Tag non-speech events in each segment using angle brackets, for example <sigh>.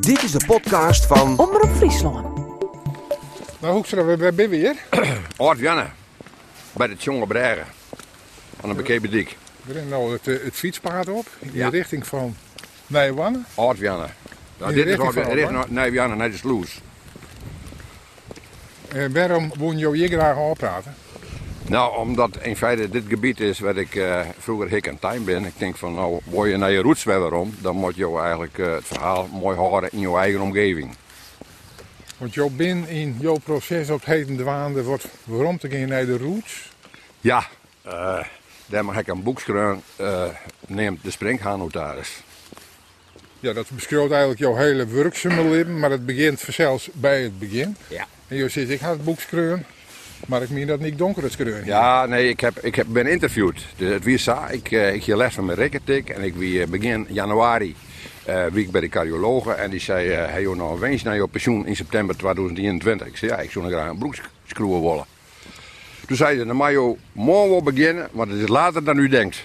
Dit is de podcast van Omroep Friesland. Nou, Hoekstra, waar ben je weer? Oud Janne, bij de Tjonge Bregen. Van een bekeken dik. We rennen nou het, eh, het fietspad op in Ja. de richting van Nijwanne. Oud Janne. Nou, In dit de is richting Oud naar de Sloes. En waarom woon je hier graag aan praten? Nou, omdat in feite dit gebied is waar ik eh, vroeger hik en tuin ben. Ik denk van, nou, word je naar je roots weer om, dan moet je eigenlijk eh, het verhaal mooi horen in je eigen omgeving. Want jou bent in jouw proces op het heden de waande wordt waarom te gaan naar de roots. Ja, eh, daar mag ik een boek schrijven, eh, neemt de springhaannotaris. Ja, dat beschrijft eigenlijk jouw hele werkzame leven, maar het begint zelfs bij het begin. Ja. En je zegt, ik ga het boek schrijven, maar ik meen dat niet donker is schrijven. Ja, nee, ik, heb, ik heb, ben interviewd. Het sa, ik, eh, ik hier les van mijn rekkertik en ik wie eh, begin januari wie ik bij de cardiologe en die zei, eh hey joh, nou wens naar je pensioen in september 2021. Ik zei, ja, ik zou nog graag een broekskroeven willen. Toen zei ze, dan mag je morgen wel beginnen, want het is later dan u denkt.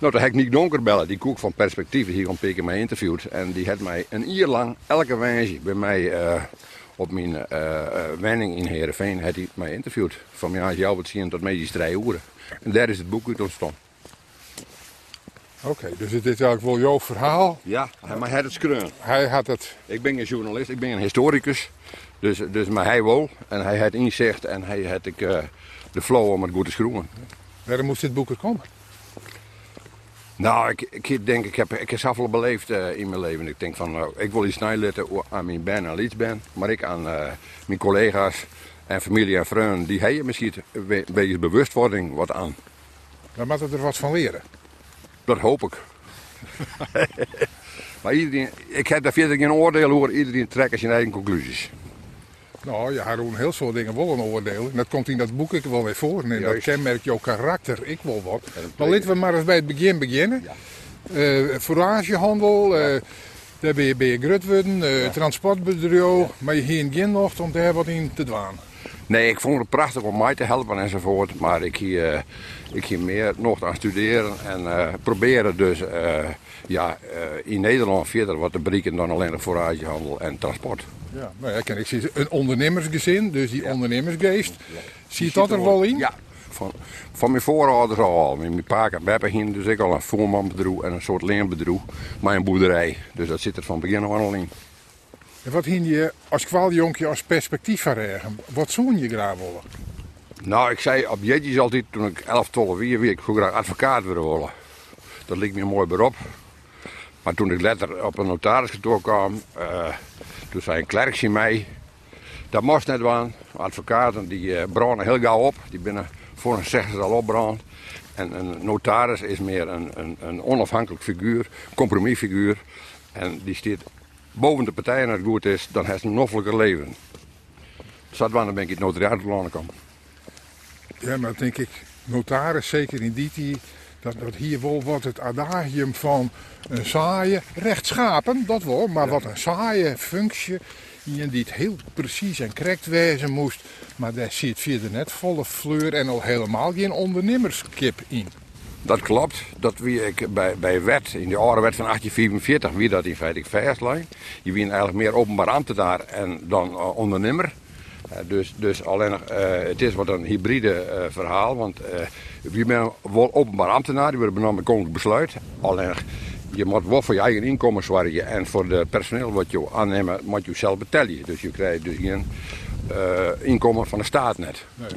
Nou, toen heb ik Nick Donker bellen, die koek van Perspectief, die hier een keer mij interviewd. En die heeft mij een uur lang, elke wensje bij mij eh, op mijn eh eh, wenning in Heerenveen, heeft hij mij interviewd. Van ja, wat zien tot medisch drie uren. En daar is het boek uit ontstaan. Oké, dus het is eigenlijk wel jouw verhaal. Ja, maar hij het schreeuwen. Hij had het, Ik ben geen journalist, ik ben een historicus. Dus, dus maar hij wel. En hij had inzicht en hij had ik, eh, de flow om het goed te schroeven. waarom moest dit boek er komen? Nou, ik, ik denk, ik heb, ik heb zoveel beleefd eh, in mijn leven. Ik denk van, nou, ik wil iets snijletten aan mijn ben en iets ben. Maar ik aan eh, mijn collega's en familie en vrienden, die hebben misschien een be- een beetje bewustwording wat aan. Dan moet het er wat van leren. Dat hoop ik. <laughs> <laughs> maar iedereen, ik heb daar verder geen oordeel over. Iedereen trekt zijn eigen conclusies. Nou, je had een heel soort dingen wel een oordeel. En dat komt in dat boek ik wel weer voor. En dat Juist. kenmerkt jouw karakter, ik wil wat. dat Maar laten we maar eens bij het begin beginnen. Ja. Eh, foragehandel, eh, daar ben je, ben je grutworden, eh transportbedrijf. Maar je hier geen nog om daar wat in te dwaan. Nee, ik vond het prachtig om mij te helpen enzovoort. Maar ik hier, eh, ik hier meer nog aan studeren en eh, proberen dus eh, ja, eh, in Nederland verder wat te bereiken dan alleen de foragehandel en transport. Ja, nou ja, ik zie een ondernemersgezin, dus die ondernemersgeest. Zie je Die dat er wel in? Ja, van, van mijn voorouders al. Mijn pa en Beppe hingen dus ik al een voermanbedrijf en een soort leenbedrijf. Maar een boerderij. Dus dat zit er van begin af aan al in. En wat hing je als kwaljonkje als perspectief verregen? Wat zoen je graag willen? Nou, ik zei op jetjes altijd, toen ik 11, 12 weer, wie ik graag advocaat willen worden. Dat leek me een mooi beroep. Maar toen ik later op een notariskantoor kwam, eh, toen zei een klerkje mij, dat moest net waan. Advocaten die eh, branden heel gauw op, die binnen voor een zeggen ze al opbrand. En een notaris is meer een, een, een onafhankelijk figuur, compromisfiguur. En die staat boven de partij en als het goed is, dan heeft een noffelijker leven. Was dan ben ik het notariaat kwam. Ja, maar denk ik, notaris, zeker in die tijd, dat, dat hier wel wat het adagium van een saaie, rechtschapen, dat wel, maar wat een saaie functie, in die het heel precies en correct wezen moest, maar daar zit verder net volle fleur en al helemaal geen ondernemerskip in. Dat klopt. Dat wie ik bij, bij wet, in de oude wet van 1844, wie dat in feite vastlijn. Je bent eigenlijk meer openbaar ambtenaar en dan eh, ondernemer. Eh, dus, dus alleen eh, het is wat een hybride eh, verhaal. Want wie bent wel openbaar ambtenaar, die worden benoemd met koninklijk besluit. Alleen je moet wel voor je eigen inkomen zorgen. En voor de personeel wat je aannemen, moet je zelf betalen. Dus je krijgt dus geen inkomen van de staat net. Nee.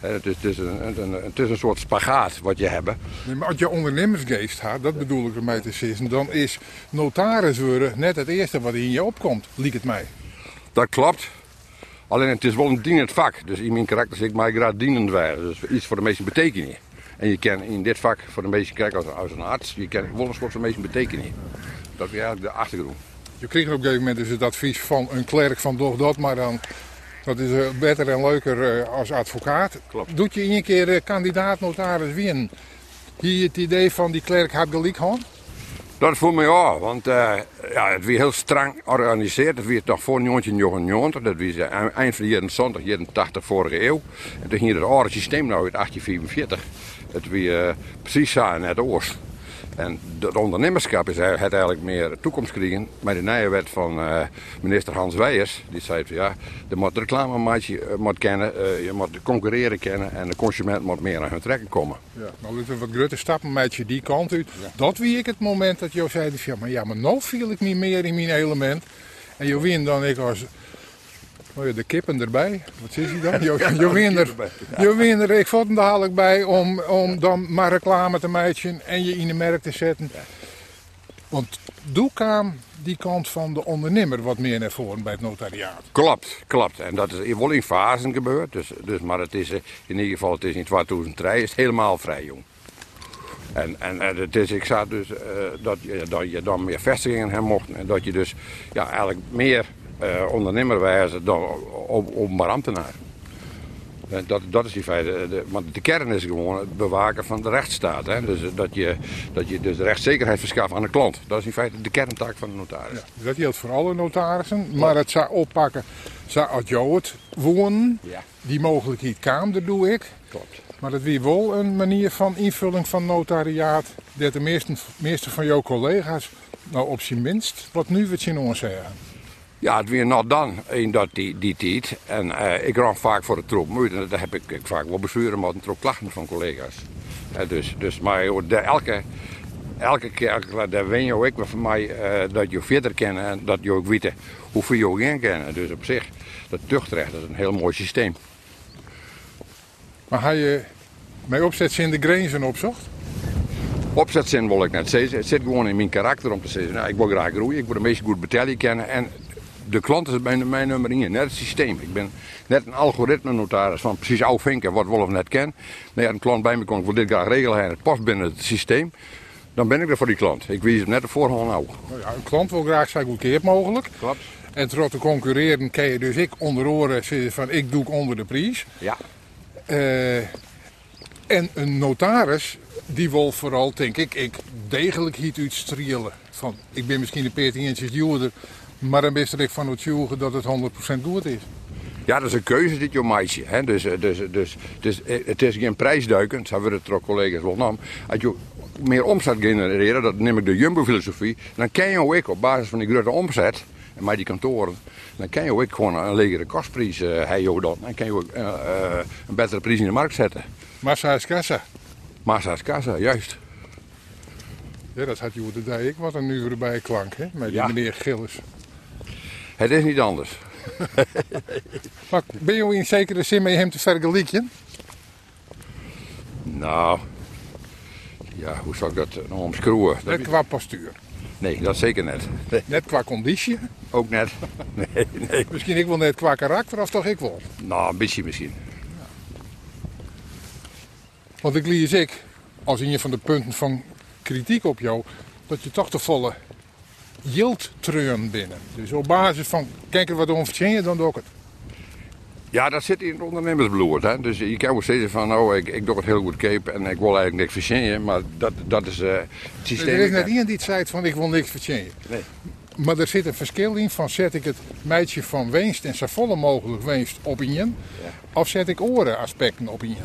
Het, is, het, is een, een, het is een soort spagaat wat je hebt. Nee, maar als je ondernemersgeest gaat, dat bedoel ik ermee te zeggen, dan is notaris worden net het eerste wat in je opkomt, liek het mij. Dat klopt. Alleen het is wel een dienend vak. Dus in mijn karakter zeg ik mij graag dienend werden. Dus iets voor de meeste betekenis. En je kan in dit vak voor de meeste kijken als, als een arts. Je kan wel een soort van de meeste betekenis. Dat is eigenlijk de achtergrond. Je kreeg op een gegeven moment dus het advies van een klerk van doch dat, maar dan dat is eh, beter en leuker eh, als advocaat. Klopt. Doet je in een keer eh, kandidaat notaris winnen? Hier het idee van die klerk had gelijk gewoon? Dat voel me ja, want eh, ja, het weer heel streng georganiseerd. Het weer toch voor 1999, dat was eind van de jaren 70, jaren 80 vorige eeuw. En toen ging het oude systeem nou uit 1844. Het weer eh, precies zo net oost. En het ondernemerschap is, het eigenlijk meer toekomst krijgen. Met de nieuwe wet van uh, minister Hans Weijers. Die zei van ja, je moet reclamemaatje uh, moet kennen, uh, je moet concurreren kennen en de consument moet meer aan hun trekken komen. Ja, nou dit is wat grote stappen met je die kant uit. Ja. Dat wie ik het moment dat je zei, ja maar, ja, maar nou viel ik niet meer in mijn element. En je win dan ik als Oh ja, de kippen erbij. Wat is hij dan? <laughs> Je, er, ik vond hem dadelijk bij om, om dan maar reclame te maken en je in de merk te zetten. Want doe kwam die kant van de ondernemer wat meer naar voren bij het notariaat. Klopt, klopt. En dat is wel in fasen gebeurd. Dus, dus, maar het is in ieder geval het is in 2003 is het helemaal vrij jong. En, en, en het is, ik zag dus uh, dat, je, dat je dan meer vestigingen hebben mocht. En dat je dus ja, eigenlijk meer ondernemer wijzen dan openbaar ambtenaar. Dat, dat is die feit. De, maar de kern is gewoon het bewaken van de rechtsstaat. Hè? Dus dat je, dat je dus rechtszekerheid verschaft aan de klant. Dat is in feite de kerntaak van de notaris. Ja, dat geldt voor alle notarissen. Maar het zou oppakken, zou als jou het wonen, ja. die mogelijkheid kwam, dat doe ik. Klopt. Maar dat wie wel een manier van invulling van notariaat, dat de meeste, meeste van jouw collega's, nou op zijn minst, wat nu wat je nog zeggen. Ja, het weer nog dan, in dat die, die tijd. En uh, ik raak vaak voor de troep moeite. En dat heb ik, ik vaak wel besturen met een troep klachten van collega's. Uh, dus, dus, maar de, elke, elke keer, daar wen je ook van mij uh, dat je verder kennen en dat je ook weet hoeveel je ook in kennen. Dus op zich, dat tuchtrecht dat is een heel mooi systeem. Maar ga je met opzetzin de grenzen opzocht? Opzetzin wil ik net zeggen. Het zit gewoon in mijn karakter om te zeggen, nou, ik wil graag groeien, ik wil de meeste goed betalen kennen. En de klant is bij mijn nummer 1, net het systeem. Ik ben net een algoritme notaris van precies vinken wat Wolf net kent. Nee, een klant bij me komt, ik wil dit graag regelen en het past binnen het systeem. Dan ben ik er voor die klant. Ik weet het net de voorhand nou. Ja, een klant wil graag zo goedkeerd mogelijk. Klopt. En terwijl te concurreren kan je dus ik onder oren zitten van ik doe onder de prijs. Ja. Uh, en een notaris die wil vooral, denk ik, ik degelijk iets uitstrielen. Van, ik ben misschien een 14 inches duurder, maar dan wist ik van het joegen dat het 100% goed is. Ja, dat is een keuze dit je meisje. Hè? Dus, dus, dus, dus het is geen prijsduiken, zo hebben het er ook collega's wel nam. Als je meer omzet genereren, dat neem ik de Jumbo-filosofie, dan kan je ook op basis van die grote omzet, en met die kantoren, dan kan je ook gewoon een legere kostprijs uh, hebben. Dan kan je ook uh, uh, een betere prijs in de markt zetten. Massa is kassa. Massa is kassa, juist. Ja, dat had je de ik wat een uur erbij klank, hè, met die ja. meneer Gillis. Het is niet anders. <laughs> maar ben je in zekere zin met hem te vergelijken? Nou, ja, hoe zou ik dat nou omschroeven? Net qua postuur. Nee, dat zeker net. Nee. <laughs> Net qua conditie? Ook net. <laughs> Nee, nee. Misschien ik wel net qua karakter, of toch ik wel? Nou, een beetje misschien. Ja. Want ik lees ik, als een van de punten van kritiek op jou, dat je toch de volle yieldtreun binnen. Dus op basis van, kijk er wat om je, dan doe ik het. Ja, dat zit in het ondernemersbloed. Hè? Dus je kan wel zeggen van, oh, ik, ik doe het heel goed cape en ik wil eigenlijk niks verzinnen. Maar dat, dat is uh, het systeem. Er is net iemand die zei van, ik wil niks verzinnen. Nee. Maar er zit een verschil in van, zet ik het meidje van Weenst en zo volle mogelijk Weenst op in je, ja. of zet ik oren aspecten op in je.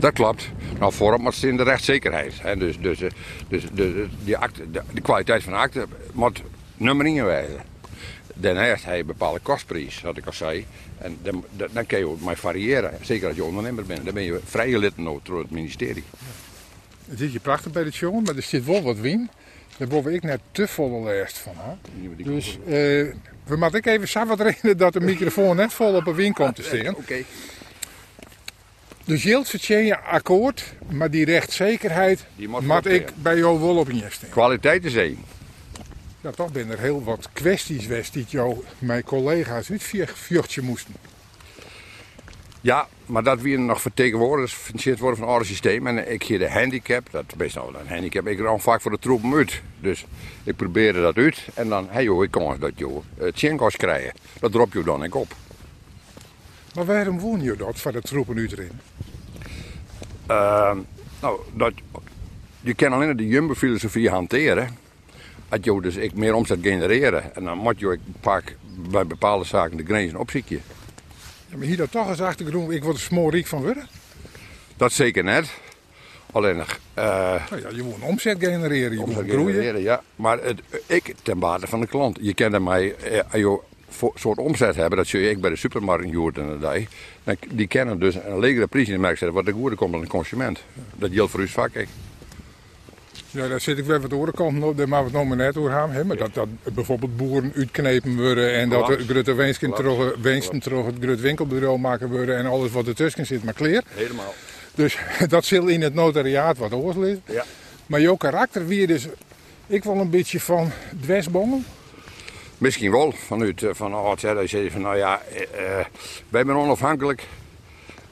Dat klopt. Nou, vorm maar in de rechtszekerheid. Hè. Dus, dus, dus, dus, dus die, acte, de, de, kwaliteit van de akte moet nummer inwijzen. Daarnaast heb je een bepaalde kostprijs, wat ik al zei. En dan, dan kun je ook maar variëren. Zeker als je ondernemer bent. Dan ben je vrijgelid door het ministerie. Het zit je prachtig bij de jongen, maar er zit wel wat win. Daar word ik net te volle lijst van. Hè? Dus uh, we moeten ik even samen reden dat de microfoon net vol op een win komt te staan. <laughs> Oké. Okay. Dus Jilt je akkoord, maar die rechtszekerheid moet ik bij jou wel op je Kwaliteit is één. Ja, toch ben er heel wat kwesties geweest die jou, mijn collega's, niet viertje moesten. Ja, maar dat we nog vertegenwoordigd gefinancierd worden van het systeem. En ik hier de handicap, dat is best nou een handicap, ik rang vaak voor de troepen uit. Dus ik probeerde dat uit. En dan, hey joh, ik kan dat joh, het krijgen. Dat drop je dan ik op. Maar waarom woon je dat, voor de troepen uit erin? Uh, nou, dat, je kan alleen de jumbo-filosofie hanteren. Als je dus ik meer omzet genereren. En dan moet je pak bij bepaalde zaken de grenzen opzieken. Ja, maar hier dat toch eens achtergrond, ik word smooriek van worden? Dat zeker net. Alleen nog. eh, Nou ja, je moet een omzet genereren, je moet groeien. genereren, Ja, maar het, ik ten bate van de klant. Je kent mij, eh, als je een soort omzet hebben, dat zul je ik bij de supermarkt joert en dat. dan- Die kennen dus een legere prijs in de markt zetten, wat de goede komt aan de consument. Dat geldt voor uw vak. ik. Ja, daar zit ik weer wat orenkanten op, daar maken we het nog maar net over gaan. Hè? Maar dat, dat bijvoorbeeld boeren uitknepen worden en dat de Grutte Weensken terug, het Grut winkelbureau maken worden en alles wat ertussen zit maar kleer. Helemaal. Dus <laughs> dat zal in het notariaat wat oors ligt. Ja. Maar jouw karakter weer dus, ik wil een beetje van dwesbongel. Misschien wel, vanuit eh, van dat je zegt van nou ja, eh, eh, wij zijn onafhankelijk.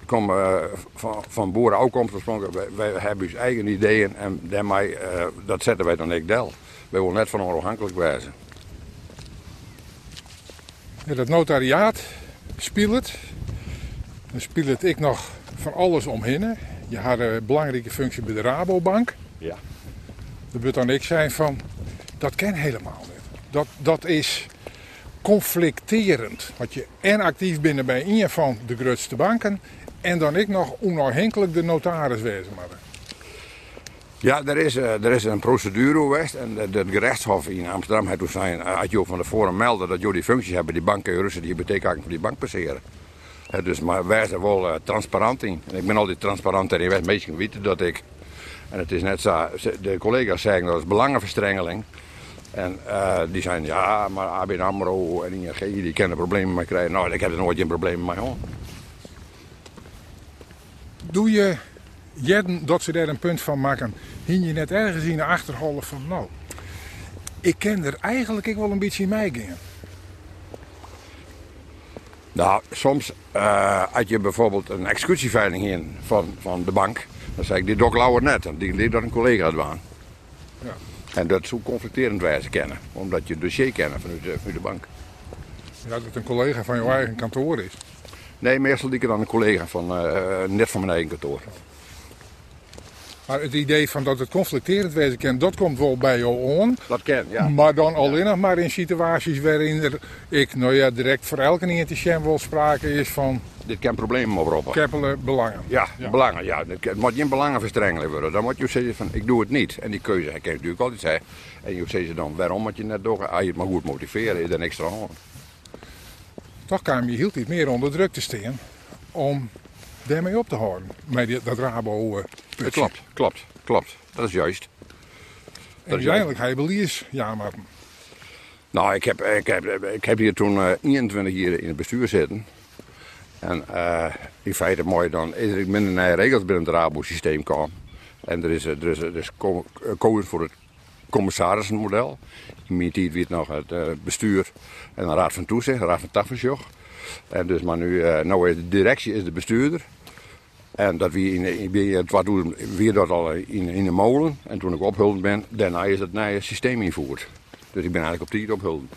Ik kom eh, van, van boerenafkomst oorspronkelijk. Wij, wij hebben ons eigen ideeën en daarmee, eh, dat zetten wij dan ik del. Wij willen net van onafhankelijk wijzen. Ja, dat notariaat speelt. Dan speelt ik nog van alles omheen. Je had een belangrijke functie bij de Rabobank. Ja. Dat moet dan ik zijn van, dat ken helemaal niet. Dat, dat is conflicterend. Want je en actief binnen bij een van de grootste banken. En dan ik nog onafhankelijk de notaris wezen maar. Ja, er is, eh, er is een procedure geweest en de- het gerechtshof in Amsterdam heeft toen zijn, eh, ook van tevoren melden dat jullie functies hebben, die banken die hypotheekhaken voor die bank passeren. Hè, dus maar wij zijn wel eh, transparant in. En ik ben altijd transparant en je meestal weten dat ik. En het is net zo, de collega's zeggen dat is belangenverstrengeling. En die zijn ja, maar ABN AMRO en ING die kennen problemen mee krijgen. Nou, ik heb er nooit een probleem mee hoor. Doe je, dat ze daar een punt van maken, hing je net ergens in de achterholen van, nou, ik ken er eigenlijk ik wel een beetje in mij gaan. Nou, soms eh had je bijvoorbeeld een executieveiling in van, van de bank. Dan zei ik, ik lauwer net. En die deed dat een collega gedaan. Ja. En dat zo conflicterend wijze kennen. Omdat je het dossier kennen vanuit de, vanuit de bank. Ja, dat het een collega van jouw eigen kantoor is. Nee, meestal die dan een collega van eh, net van mijn eigen kantoor. Maar het idee van dat het conflicterend wezen kan, dat komt wel bij jou aan. Dat ken, ja. Maar dan alleen nog maar in situaties waarin er, ik, nou ja, direct voor elke niet wel sprake is van Dit kan problemen oproepen. keppelen belangen. Ja, Ja. belangen. Ja. Het moet geen belangenverstrengeling worden. Dan moet je zeggen van, ik doe het niet. En die keuze heb je natuurlijk altijd zeggen. En je zegt dan, waarom moet je net doen? Als je het maar goed motiveren, is er niks aan. Toch kwam je hield iets meer onder druk te staan om daarmee op te houden. Met dat rabo eh, Het putje. klopt, klopt, klopt. Dat is juist. En Dat is uiteindelijk ga je beliers, ja maar Nou, ik heb, ik heb, ik heb hier toen eh 21 jaar in het bestuur zitten. En eh, in feite mooi dan is er minder naar regels binnen het Rabo-systeem kwam. En er is, eh, er is, er is eh, kozen voor het commissarissenmodel. In mijn tijd werd nog het eh, bestuur en een raad van toezicht, een raad van Tafersjoch. En dus maar nu, eh, nou is de directie is de bestuurder. En dat wie in, in, in 2000 weer dat al in, in de molen. En toen ik ophulden ben, daarna is het nieuwe systeem ingevoerd. Dus ik ben eigenlijk op die ophulden.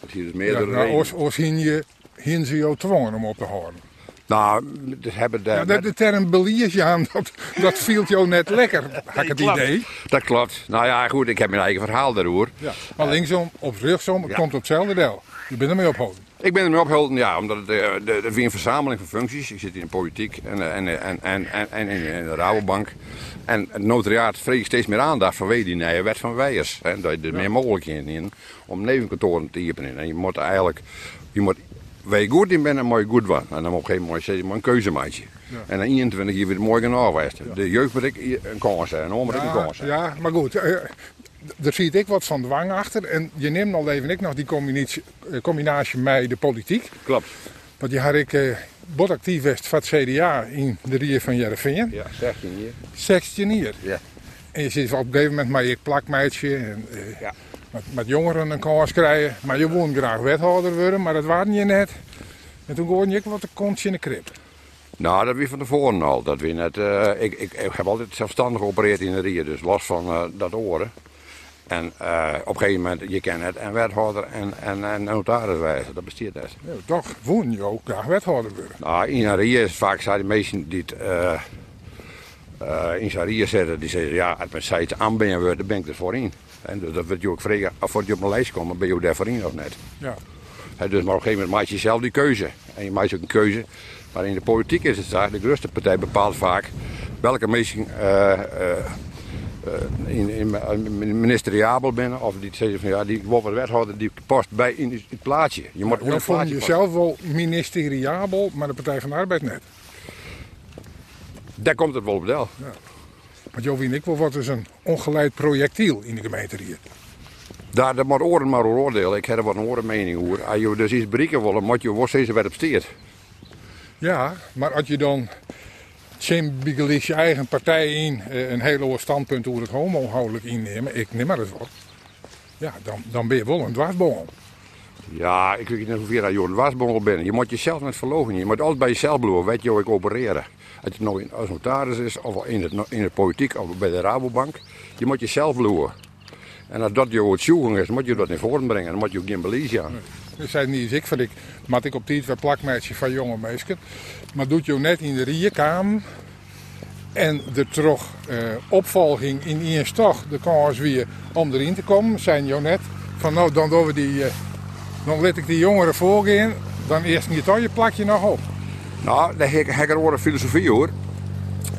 Dat hier dus ja, meerdere nou, oors, oors hien je, hien ze jou dwongen om op te houden. Nou, dat hebben de, Ja, de, de term beliers, ja, <laughs> dat, dat viel jou net lekker, <laughs> had ik het klopt. idee. Dat klopt. Nou ja, goed, ik heb mijn eigen verhaal daarover. Ja. Maar linksom of rechtsom, het Ja. komt op hetzelfde deel. Je bent ermee ophouden. Ik ben ermee opgehouden, ja, omdat het eh, de, de, weer een verzameling van functies. Ik zit in de politiek en, eh, en, en, en, en, en in de Rabobank. En het notariaat vreeg steeds meer aandacht vanwege die nieuwe wet van Weijers. Hè, dat je er meer mogelijkheden in om nevenkantoren te hypen. En je moet eigenlijk, je moet, waar je goed in bent, dan moet je goed worden. En dan op een gegeven moment je maar een keuzemaatje. En dan 21 jaar weer mooi genoeg geweest. De jeugd moet ik een kans zijn, en ik een Ja, kans ja, maar goed. eh, daar zie ik wat van dwang achter. En je neemt al even ik nog die combinatie, eh, combinatie met de politiek. Klopt. Want die had ik eh botactief west van het CDA in de Rie van Jereveen. Ja, 16 hier. 16 jaar. Ja. En je zit op een gegeven moment maar je plakmeidje en Ja. Met, met jongeren een kans krijgen. Maar je woont graag wethouder worden, maar dat waren je net. En toen hoorde je ook wat een kontje in de krip. Nou, dat wie van tevoren al. Dat wie net, eh, ik, ik, ik heb altijd zelfstandig geopereerd in de Rie, dus los van eh, dat oren. En eh, op een gegeven moment, je kent het, en wethouder en, en, en notaris wijzen, dat net. Ja, toch woon je ook graag wethouder worden. Nou, in een Rie is vaak zijn de mensen die het in zijn Rie zetten, die zeggen, ja, als mijn site aanbinden wordt, dan ben ik er voor in. En dus dat wil je ook vragen, of voor je op mijn lijst komt, ben je ook daar voor in of net. Ja. Dus maar op een gegeven moment maak je zelf die keuze. En je maakt ook een keuze. Maar in de politiek is het zo, de grootste partij bepaalt vaak welke mensen eh, in, in, in ministeriabel binnen. Of die zeggen van ja, die wordt wethouder die past bij in het plaatsje. Je moet het vond plaatje jezelf wel ministeriabel, maar de Partij van de Arbeid net. Daar komt het wel op del. Want Jo en ik wat is een ongeleid projectiel in de gemeente hier. Daar, daar moet oren maar oordelen. Ik heb er wat een oren mening over. Als je dus iets bereiken wil, moet je wel steeds weer op steert. Ja, maar als je dan Tjembigelis je eigen partij in eh, een hele hoog standpunt over het homohoudelijk innemen, ik neem maar eens wat. Ja, dan, dan ben je wel een dwarsboom. Ja, ik weet niet hoeveel dat je een wasbongel bent. Je moet jezelf net verlogen. Je moet altijd bij jezelf blijven. Weet je ik opereren? Als het nou in, als notaris is, of in het, in het politiek, of bij de Rabobank. Je moet jezelf blijven. En als dat je het is, moet je dat naar voren brengen. Dan moet je ook geen beleid aan. Dat zei niet eens ik, van ik, maar ik op die twee plakmeisje van jonge meisjes. Maar doet je net in de rierkamer en er toch eh, opvolging in eerst toch de kans weer om erin te komen, zijn je net van nou dan doen we die, eh, dan let ik die jongeren voorgaan, dan eerst niet al je plakje nog op. Nou, daar heb ik, een filosofie hoor.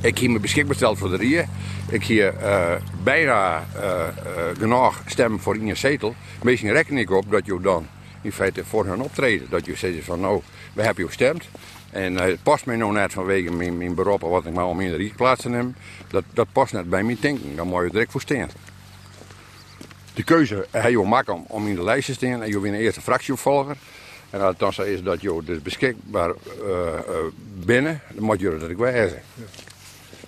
Ik heb me beschikbaar gesteld voor de Rie. Ik heb eh, bijna eh, eh, genoeg stemmen voor in je zetel. Meestal reken ik op dat je dan in feite voor hun optreden. Dat je zegt van nou, we hebben je gestemd. En het past mij nou net vanwege mijn, mijn beroep wat ik maar om in de Rie plaats te nemen. Dat, dat past net bij mijn denken. Dan moet je direct voor. De keuze heb je makkelijk om, om in de lijst te staan. En je bent de eerste fractieopvolger. En als het dan zo is dat je dus beschikbaar eh, binnen, dan moet je dat ook wijzen.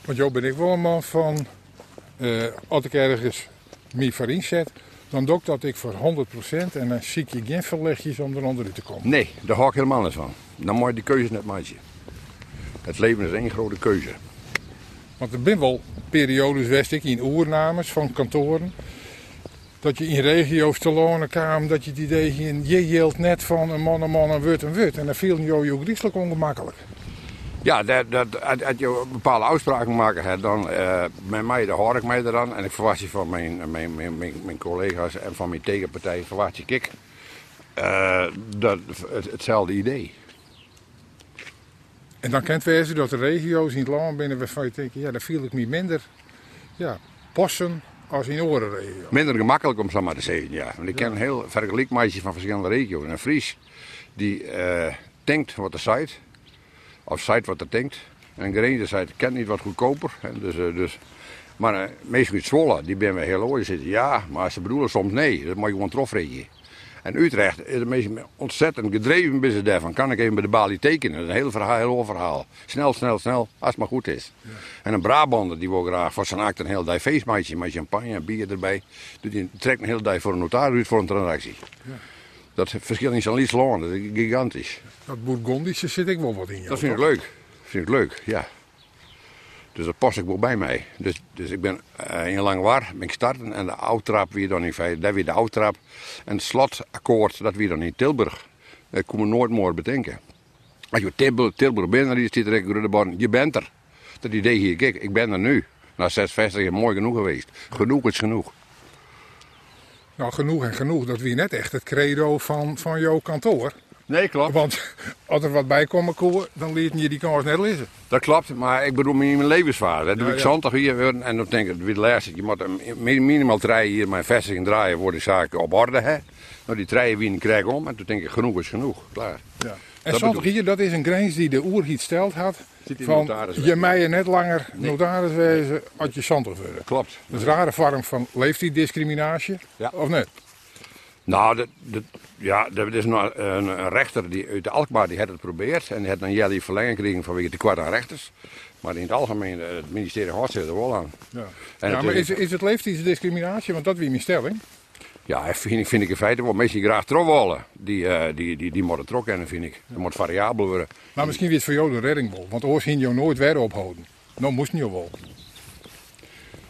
Want Jo ben ik wel een man van, eh, als ik ergens me voor inzet, dan doe ik dat ik voor 100% en dan zie ik je geen verlegjes om eronder te komen. Nee, daar hou ik helemaal niet van. Dan moet je die keuze net maken. Het leven is één grote keuze. Want er zijn wel periodes, wist ik, in oernames van kantoren. Dat je in regio's te lonen kwam, dat je het idee had, je hield net van een man, een man, een wut, een wut. En dan viel je ook griezelig ongemakkelijk. Ja, dat, dat, als, als je bepaalde afspraken maken hebt, dan uh, met mij, daar hoor ik mij eraan. En ik verwacht je van mijn, mijn, mijn, mijn, mijn collega's en van mijn tegenpartij, verwacht je ik uh, dat, het, hetzelfde idee. En dan kent wezen dat de regio's in het land binnen waarvan je denkt, ja, daar viel ik me minder ja, passen als in andere regio's. Minder gemakkelijk om zo maar te zeggen, ja. Want ik ken een heel vergelijkmaatje van verschillende regio's. Een Fries die uh, denkt wat er zegt, of zegt wat er denkt. En een kent niet wat goedkoper. Hè, dus, uh, dus, maar uh, meestal uit Zwolle, die ben we heel oor. Die zitten ja, maar ze bedoelen soms nee. Dat moet je gewoon trofregen. En Utrecht is meeste ontzettend gedreven business daarvan. Kan ik even bij de balie tekenen? Dat is een heel verhaal, heel verhaal. Snel, snel, snel, als het maar goed is. Ja. En een Brabander die wil graag voor zijn act een heel dag feestmaatje met champagne en bier erbij. Die trekt een heel dag voor een notaris uit voor een transactie. Ja. Dat verschil in zijn Liesland, dat is gigantisch. Dat Bourgondische zit ik wel wat in. Jou, dat vind ik leuk. vind ik leuk, ja. Dus dat past ik wel bij mij. Dus, dus ik ben uh, in Langwar, ben ik starten en de oudtrap weer dan in feite, dat weer de oudtrap. En het slotakkoord, dat weer dan in Tilburg. Dat kon me nooit meer bedenken. Als je Tilburg, Tilburg bent, dan er een je bent er. Dat idee hier, kijk, ik ben er nu. Na zes vestigingen, mooi genoeg geweest. Genoeg is genoeg. Nou, genoeg en genoeg, dat wie net echt het credo van, van jouw kantoor. Nee, klopt. Want als er wat bij komt, dan liet je die kans net lezen. Dat klopt, maar ik bedoel in mijn levensvaart. Dat doe ja, ik zondag hier en dan denk ik, wie luistert, je moet minimaal draaien hier mijn vestiging draaien voor de zaken op orde. Hè? Nou, die draaien wie krijg om en toen denk ik, genoeg is genoeg, klaar. Ja. En zondag hier, dat is een grens die de oerhiet stelt had. Van je mij net langer nee. notaris wezen als je zondag worden. Klopt. Dat is een rare vorm van leeftijddiscriminatie, ja. of net? Nou, dat, dat, ja, er is een, een, rechter die uit de Alkmaar die had het geprobeerd. En die had een jaar verlenging gekregen vanwege de kwart aan rechters. Maar in het algemeen, het ministerie houdt zich er wel aan. Ja, en ja maar is, is het leeftijdsdiscriminatie? Want dat wie mijn stelling. Ja, vind ik, vind ik in feite wel. Mensen die graag willen, die, uh, die, die, die moeten trok kennen, vind ik. Dat moet variabel worden. Maar misschien weer het voor jou een redding wel. Want oors ging je nooit weer ophouden. Nou moest je wel.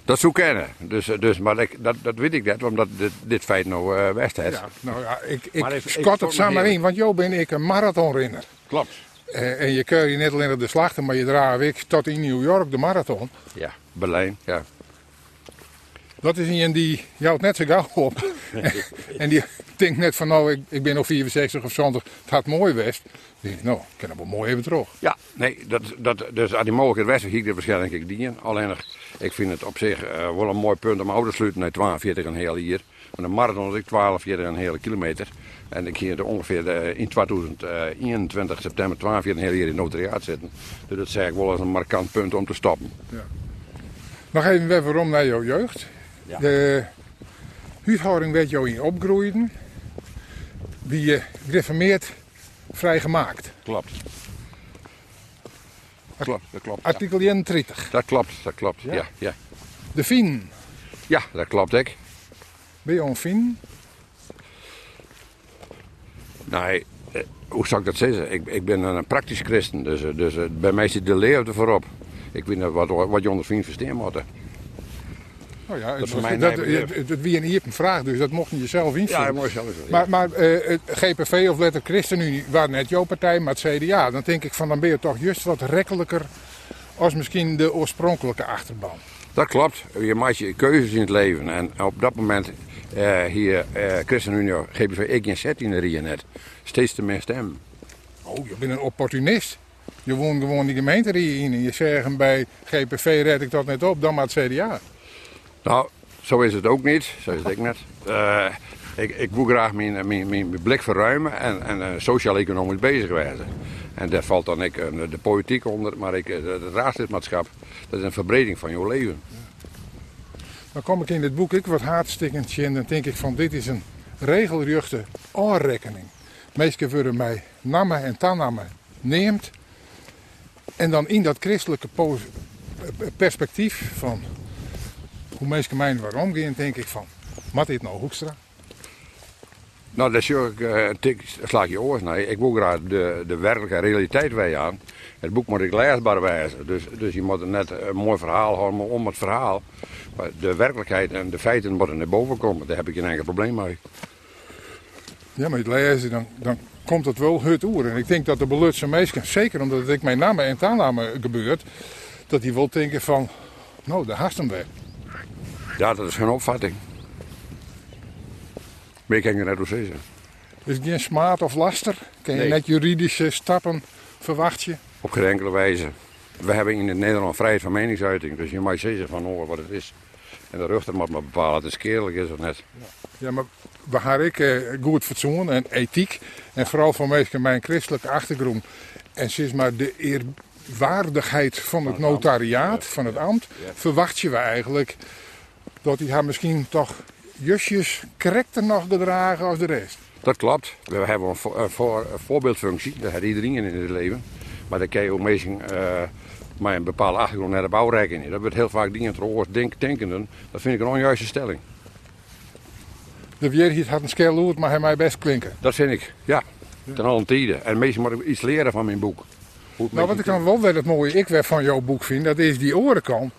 Dat zou kennen. Dus, dus, maar ik, dat, dat weet ik net, omdat dit, dit feit nou uh, west is. Ja, nou ja, ik, ik schat het samen in, want jou ben ik een marathonrenner. Klopt. Uh, en je kun je net alleen op de slachten, maar je draagt ik tot in New York de marathon. Ja, Berlijn, ja. Dat is een die jou net zo gauw op. <laughs> en die denkt net van nou, ik, ik ben nog 64 of 70, het had mooi west. Dan denk ik, nou, ik kan wel mooi even terug. Ja, nee, dat, dat, dus als die mogelijkheid was, ging ik er waarschijnlijk ik dienen. Alleen, ik vind het op zich eh, wel een mooi punt om ouder te sluiten naar 42 een heel hier. Want een marathon is ik 12, 14 een hele kilometer. En ik ging er ongeveer eh, in 2021 september 12 een hele hier in notariaat zitten. Dus dat zeg ik wel als een markant punt om te stoppen. Nog even weer waarom naar jouw jeugd. Ja. De huishouding werd jou in opgroeien. Wie je gereformeerd vrijgemaakt. Klopt. Klopt, dat klopt. Artikel 31. Dat klopt, dat klopt. Ja, ja. De Fin. Ja, dat klopt ik. Ben je een Fin? Nee, eh, hoe zou ik dat zeggen? Ik, ik ben een praktisch christen, dus, eh, dus eh, bij mij zit de leer er voorop. Ik weet niet wat, wat je onder vriend verstaan moet. Oh ja, het, voor mij dat, het- wie en hier een vraag, dus dat mocht je jezelf invullen. Ja, mooi zelf. Maar, maar eh, het GPV of Letter ChristenUnie waren net jouw partij, maar het CDA. Dan denk ik van dan ben je toch juist wat rekkelijker als misschien de oorspronkelijke achterban. Dat klopt. Je maakt je keuzes in het leven. En op dat moment eh, hier eh ChristenUnie, GBV, ik en zet in de net. Steeds te meer stemmen. Oh, je bent een opportunist. Je woont gewoon die gemeente in en je zegt bij GPV red ik dat net op, dan maar het CDA. Nou, zo is het ook niet. Zo is het net. Eh, ik, ik wil graag mijn, mijn, mijn, blik verruimen en, en eh, sociaal-economisch bezig wezen. En daar valt dan ik, eh, de politiek onder, maar ik, het raadslidmaatschap, dat is een verbreding van jouw leven. Dan kom ik in dit boek ik wat haatstikkend en dan denk ik van dit is een regelrechte aanrekening. Meesten worden mij namen en tanamen neemt. En dan in dat christelijke perspectief van hoe mensen mij waarom gaan, denk ik van, wat dit nou Hoekstra? Nou, dat is ook eh, een tik, slaag je oors. Ik wil graag de, de werkelijke realiteit wij aan. Het boek moet ik leesbaar wijzen. Dus, dus je moet net een mooi verhaal houden maar om het verhaal. Maar de werkelijkheid en de feiten moeten naar boven komen. Daar heb ik geen enkel probleem mee. Ja, maar het lezen, dan, dan komt het wel het oer. En ik denk dat de belutse meesten, zeker omdat het ik mijn namen en taannamen gebeurt, dat die wel denken van, nou, de haast hem weg. Ja, dat is geen opvatting. Maar ik kan je net hoe zeggen. Is het geen smaad of laster? Kun je Nee. net juridische stappen verwacht je? Op geen enkele wijze. We hebben in het Nederland vrijheid van meningsuiting. Dus je mag zeggen van oh, wat het is. En de rechter moet maar bepalen of het is keerlijk is of net. Ja, maar waar ga ik eh, goed fatsoen en ethiek en vooral van meestal mijn christelijke achtergrond en sinds maar de eerwaardigheid van het notariaat, van het ambt, verwacht je we eigenlijk dat die haar misschien toch justjes correcter nog gedragen als de rest. Dat klopt. We hebben een, vo- een voor- een voorbeeldfunctie. Dat heeft iedereen in het leven. Maar dan kan je ook meestal met een bepaalde achtergrond naar de bouwrekening. Dat wordt heel vaak dingen trouwens denk, denkenden. Dat vind ik een onjuiste stelling. De weer had een skelloerd, maar hij mij best klinken. Dat vind ik, ja. Ten tijde. En meestal moet ik iets leren van mijn boek. Nou, wat ik dan wel wel het mooie ik weer van jouw boek vind, dat is die orenkant.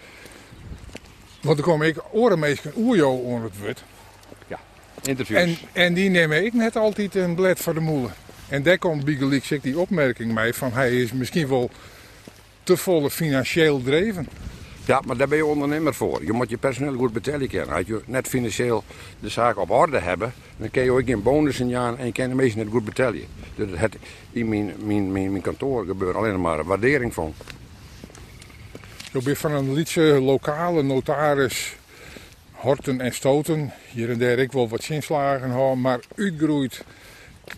Want dan kom ik orenmeesken oerjo onder het woord. Interviews. En, en die neem ik net altijd een blad voor de moelen. En daar komt Bigeliek zich die opmerking mee van hij is misschien wel te volle financieel dreven. Ja, maar daar ben je ondernemer voor. Je moet je personeel goed betalen kunnen. Als je net financieel de zaak op orde hebben, dan kun je ook geen bonussen aan en je kan de meesten net goed betalen. Dus het, in mijn, mijn, mijn, mijn kantoor gebeurt alleen maar waardering van. Je bent van een liedje lokale notaris horten en stoten. Hier en daar ik wel wat zinslagen houden, maar uitgroeit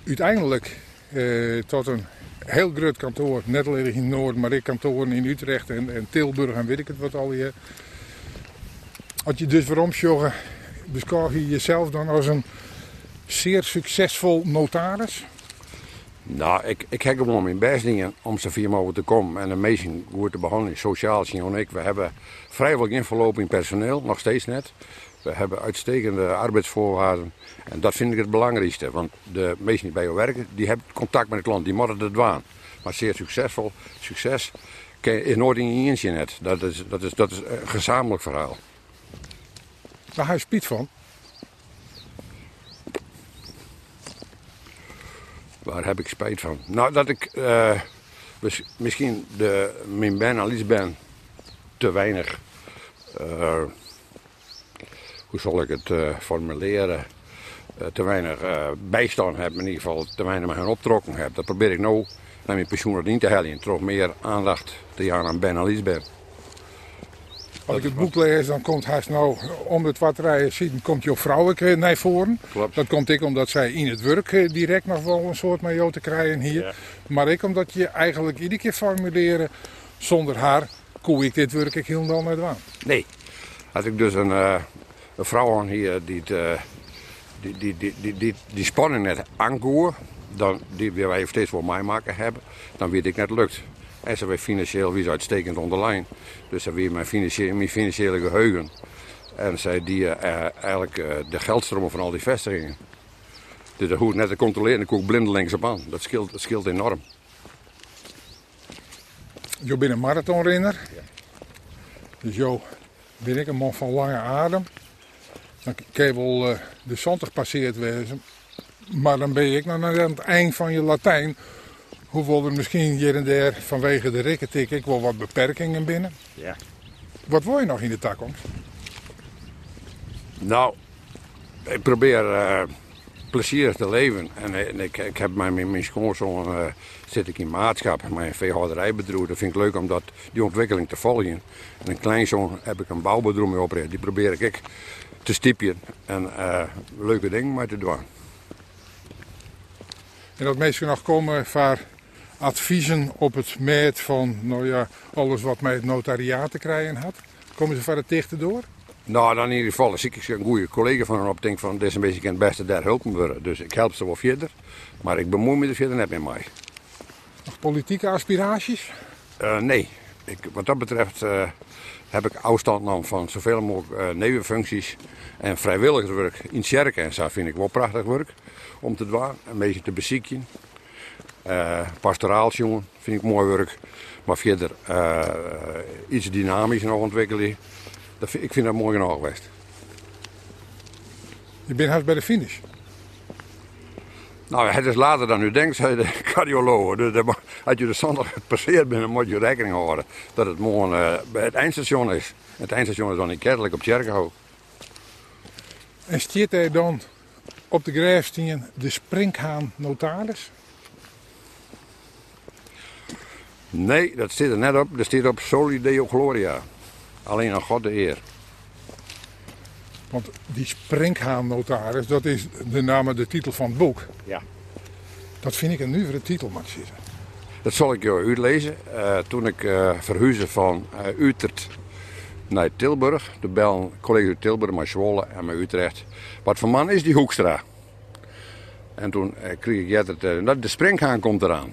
uiteindelijk eh, tot een heel groot kantoor. Net alleen in Noord, maar ik kantoren in Utrecht en, en Tilburg en weet ik het wat al hier. Als je dus waarom joggen, beschouw je jezelf dan als een zeer succesvol notaris? Nou, ik, ik heb gewoon mijn best dingen om zoveel mogelijk te komen en de meesten goed te behandelen. Sociaal zien en ik. We hebben vrijwel geen verloping personeel, nog steeds net. We hebben uitstekende arbeidsvoorwaarden. En dat vind ik het belangrijkste. Want de meesten die bij jou werken, die hebben contact met de klant. Die moeten het doen. Maar zeer succesvol, succes is nooit in je eentje net. Dat is, dat, is, dat is een gezamenlijk verhaal. Daar ga je spiet van. Waar heb ik spijt van? Nou, dat ik eh, mis- misschien de, mijn ben iets ben te weinig. eh, hoe zal ik het eh, formuleren? te weinig bijstand heb, in ieder geval te weinig hen optrokken heb. Dat probeer ik nou naar mijn pensioen in te halen. Toch meer aandacht te gaan aan Ben. Als ik het boek lees, dan komt hij nou om het wat rijden zien, komt jouw vrouwelijke naar voren. Klopt. Dat komt ik omdat zij in het werk eh, direct nog wel een soort met jou te krijgen hier. Ja. Maar ik omdat je eigenlijk iedere keer formuleren, zonder haar koe ik dit werk ik helemaal niet aan. Nee. Als ik dus een, eh, een vrouw aan hier die, het, eh, die, die, die, die, die, die spanning net aankoer, dan die wij steeds voor mij maken hebben, dan weet ik net lukt. En ze weer financieel wie is uitstekend onderlijn. Dus dan weer mijn, financiële, mijn financiële geheugen. En zij die eh, eigenlijk eh, de geldstromen van al die vestigingen. Dus dat hoeft net te controleren, ik koek blindelings op aan. Dat scheelt, dat scheelt enorm. Jo ben een marathonrenner. Dus jo ben ik een man van lange adem. Dan kan je wel eh, de zand gepasseerd wezen. Maar dan ben ik nog aan het eind van je Latijn. Hoewel er misschien hier en daar vanwege de rikketik ik wel wat beperkingen binnen. Ja. Wat wil je nog in de toekomst? Nou, ik probeer eh, plezierig te leven. En, eh, en ik, ik heb mijn, mijn, schoonzoon eh, zit ik in maatschap, mijn veehouderijbedrijf. Dat vind ik leuk om dat, die ontwikkeling te volgen. En een kleinzoon heb ik een bouwbedrijf mee oprichten. Die probeer ik, te stipjen en leuke dingen mee te doen. En dat mensen nog komen voor adviezen op het meet van nou ja, alles wat met het notariaat te krijgen had. Komen ze van het dichte door? Nou, dan in ieder geval, als ik een goede collega van hen op denk van, is een beetje het beste daar helpen worden. Dus ik help ze wel verder, maar ik bemoei me er verder net met mij. Nog politieke aspiraties? Eh, nee, ik, wat dat betreft eh, heb ik afstand van zoveel mogelijk eh, nevenfuncties en vrijwilligerswerk in Sjerken. En zo vind ik wel prachtig werk om te doen, een beetje te bezieken. Uh, pastoraalsjongen vind ik mooi werk, maar verder eh, iets dynamisch nog ontwikkelen. Dat vind, ik vind dat mooi genoeg geweest. Je bent haast bij de finish. Nou, het is later dan u denkt, zei de <laughs> cardioloog. Dus als je de zondag gepasseerd bent, dan moet je rekening houden dat het morgen eh, bij het eindstation is. Het eindstation is dan in Kerkelijk op Tjerkenhoog. En stiert hij dan op de grijfstien de Springhaan notaris? Nee, dat staat er net op. Dat staat op Soli Deo Gloria. Alleen aan God de eer. Want die Springhaan notaris, dat is de naam de titel van het boek. Ja. Dat vind ik een nuivere titel, zeggen. Dat zal ik jou uitlezen. Eh, toen ik verhuisde van eh, Utrecht naar Tilburg. De bel collega's uit Tilburg, maar Zwolle en maar Utrecht. Wat voor man is die Hoekstra? En toen kreeg ik eh, dat de springhaan komt eraan.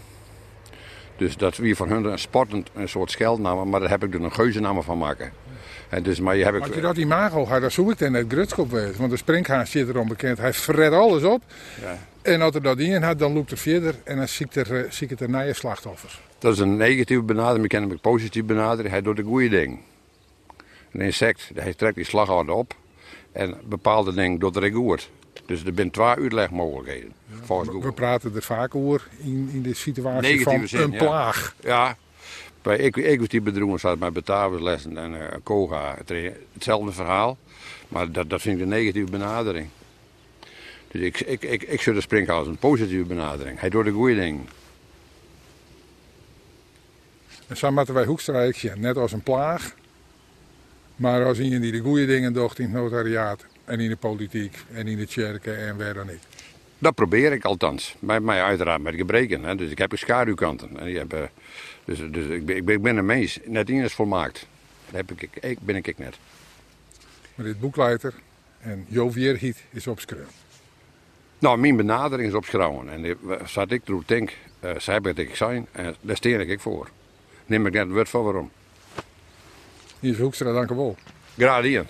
Dus dat wie van hun een sportend een soort scheldnaam, maar daar heb ik er een geuzennaam van maken. En dus, maar je heb ik, Als je dat imago had, dan zoek ik dan net Grutskop wezen. Want de Springhaan zit erom bekend. Hij fret alles op. ja. En als er dat in had, dan loopt er verder. En dan zie ik er, eh, zie ik het er naar je slachtoffers. Dat is een negatieve benadering, ik ken hem ook positief benadering. Hij doet de goede ding. Een insect, hij trekt die slagader op en bepaalde dingen doet er goed. Dus er zijn twee uitlegmogelijkheden. We praten er vaak over in, in de situatie Negatieve van zin, een ja. plaag. Ja, bij equity bedroegen staat met betalingslessen en eh koga het- hetzelfde verhaal. Maar dat, dat vind ik een negatieve benadering. Dus ik, ik, ik, ik zou de een positieve benadering. Hij doet de goede dingen. En zo moeten wij Hoekstra ik zien, net als een plaag. Maar als iemand die de goede dingen doet in het notariaat. En in de politiek en in de kerken en waar dan niet. Dat probeer ik althans. Mij, mij uiteraard met gebreken. Hè. Dus ik heb schaduwkanten. En die heb, eh, dus dus ik, ben, ik, ben, ik ben een mens. Net in is volmaakt. Dat heb ik, ik, ben ik net. Maar dit boekleiter en Jo Weerhiet is opschreven. Nou, mijn benadering is opschrouwen. En zat ik erop denk, eh zij ben ik zijn. En daar steer ik voor. Neem ik net het woord van waarom. Hier is Hoekstra, dank u wel. Graag.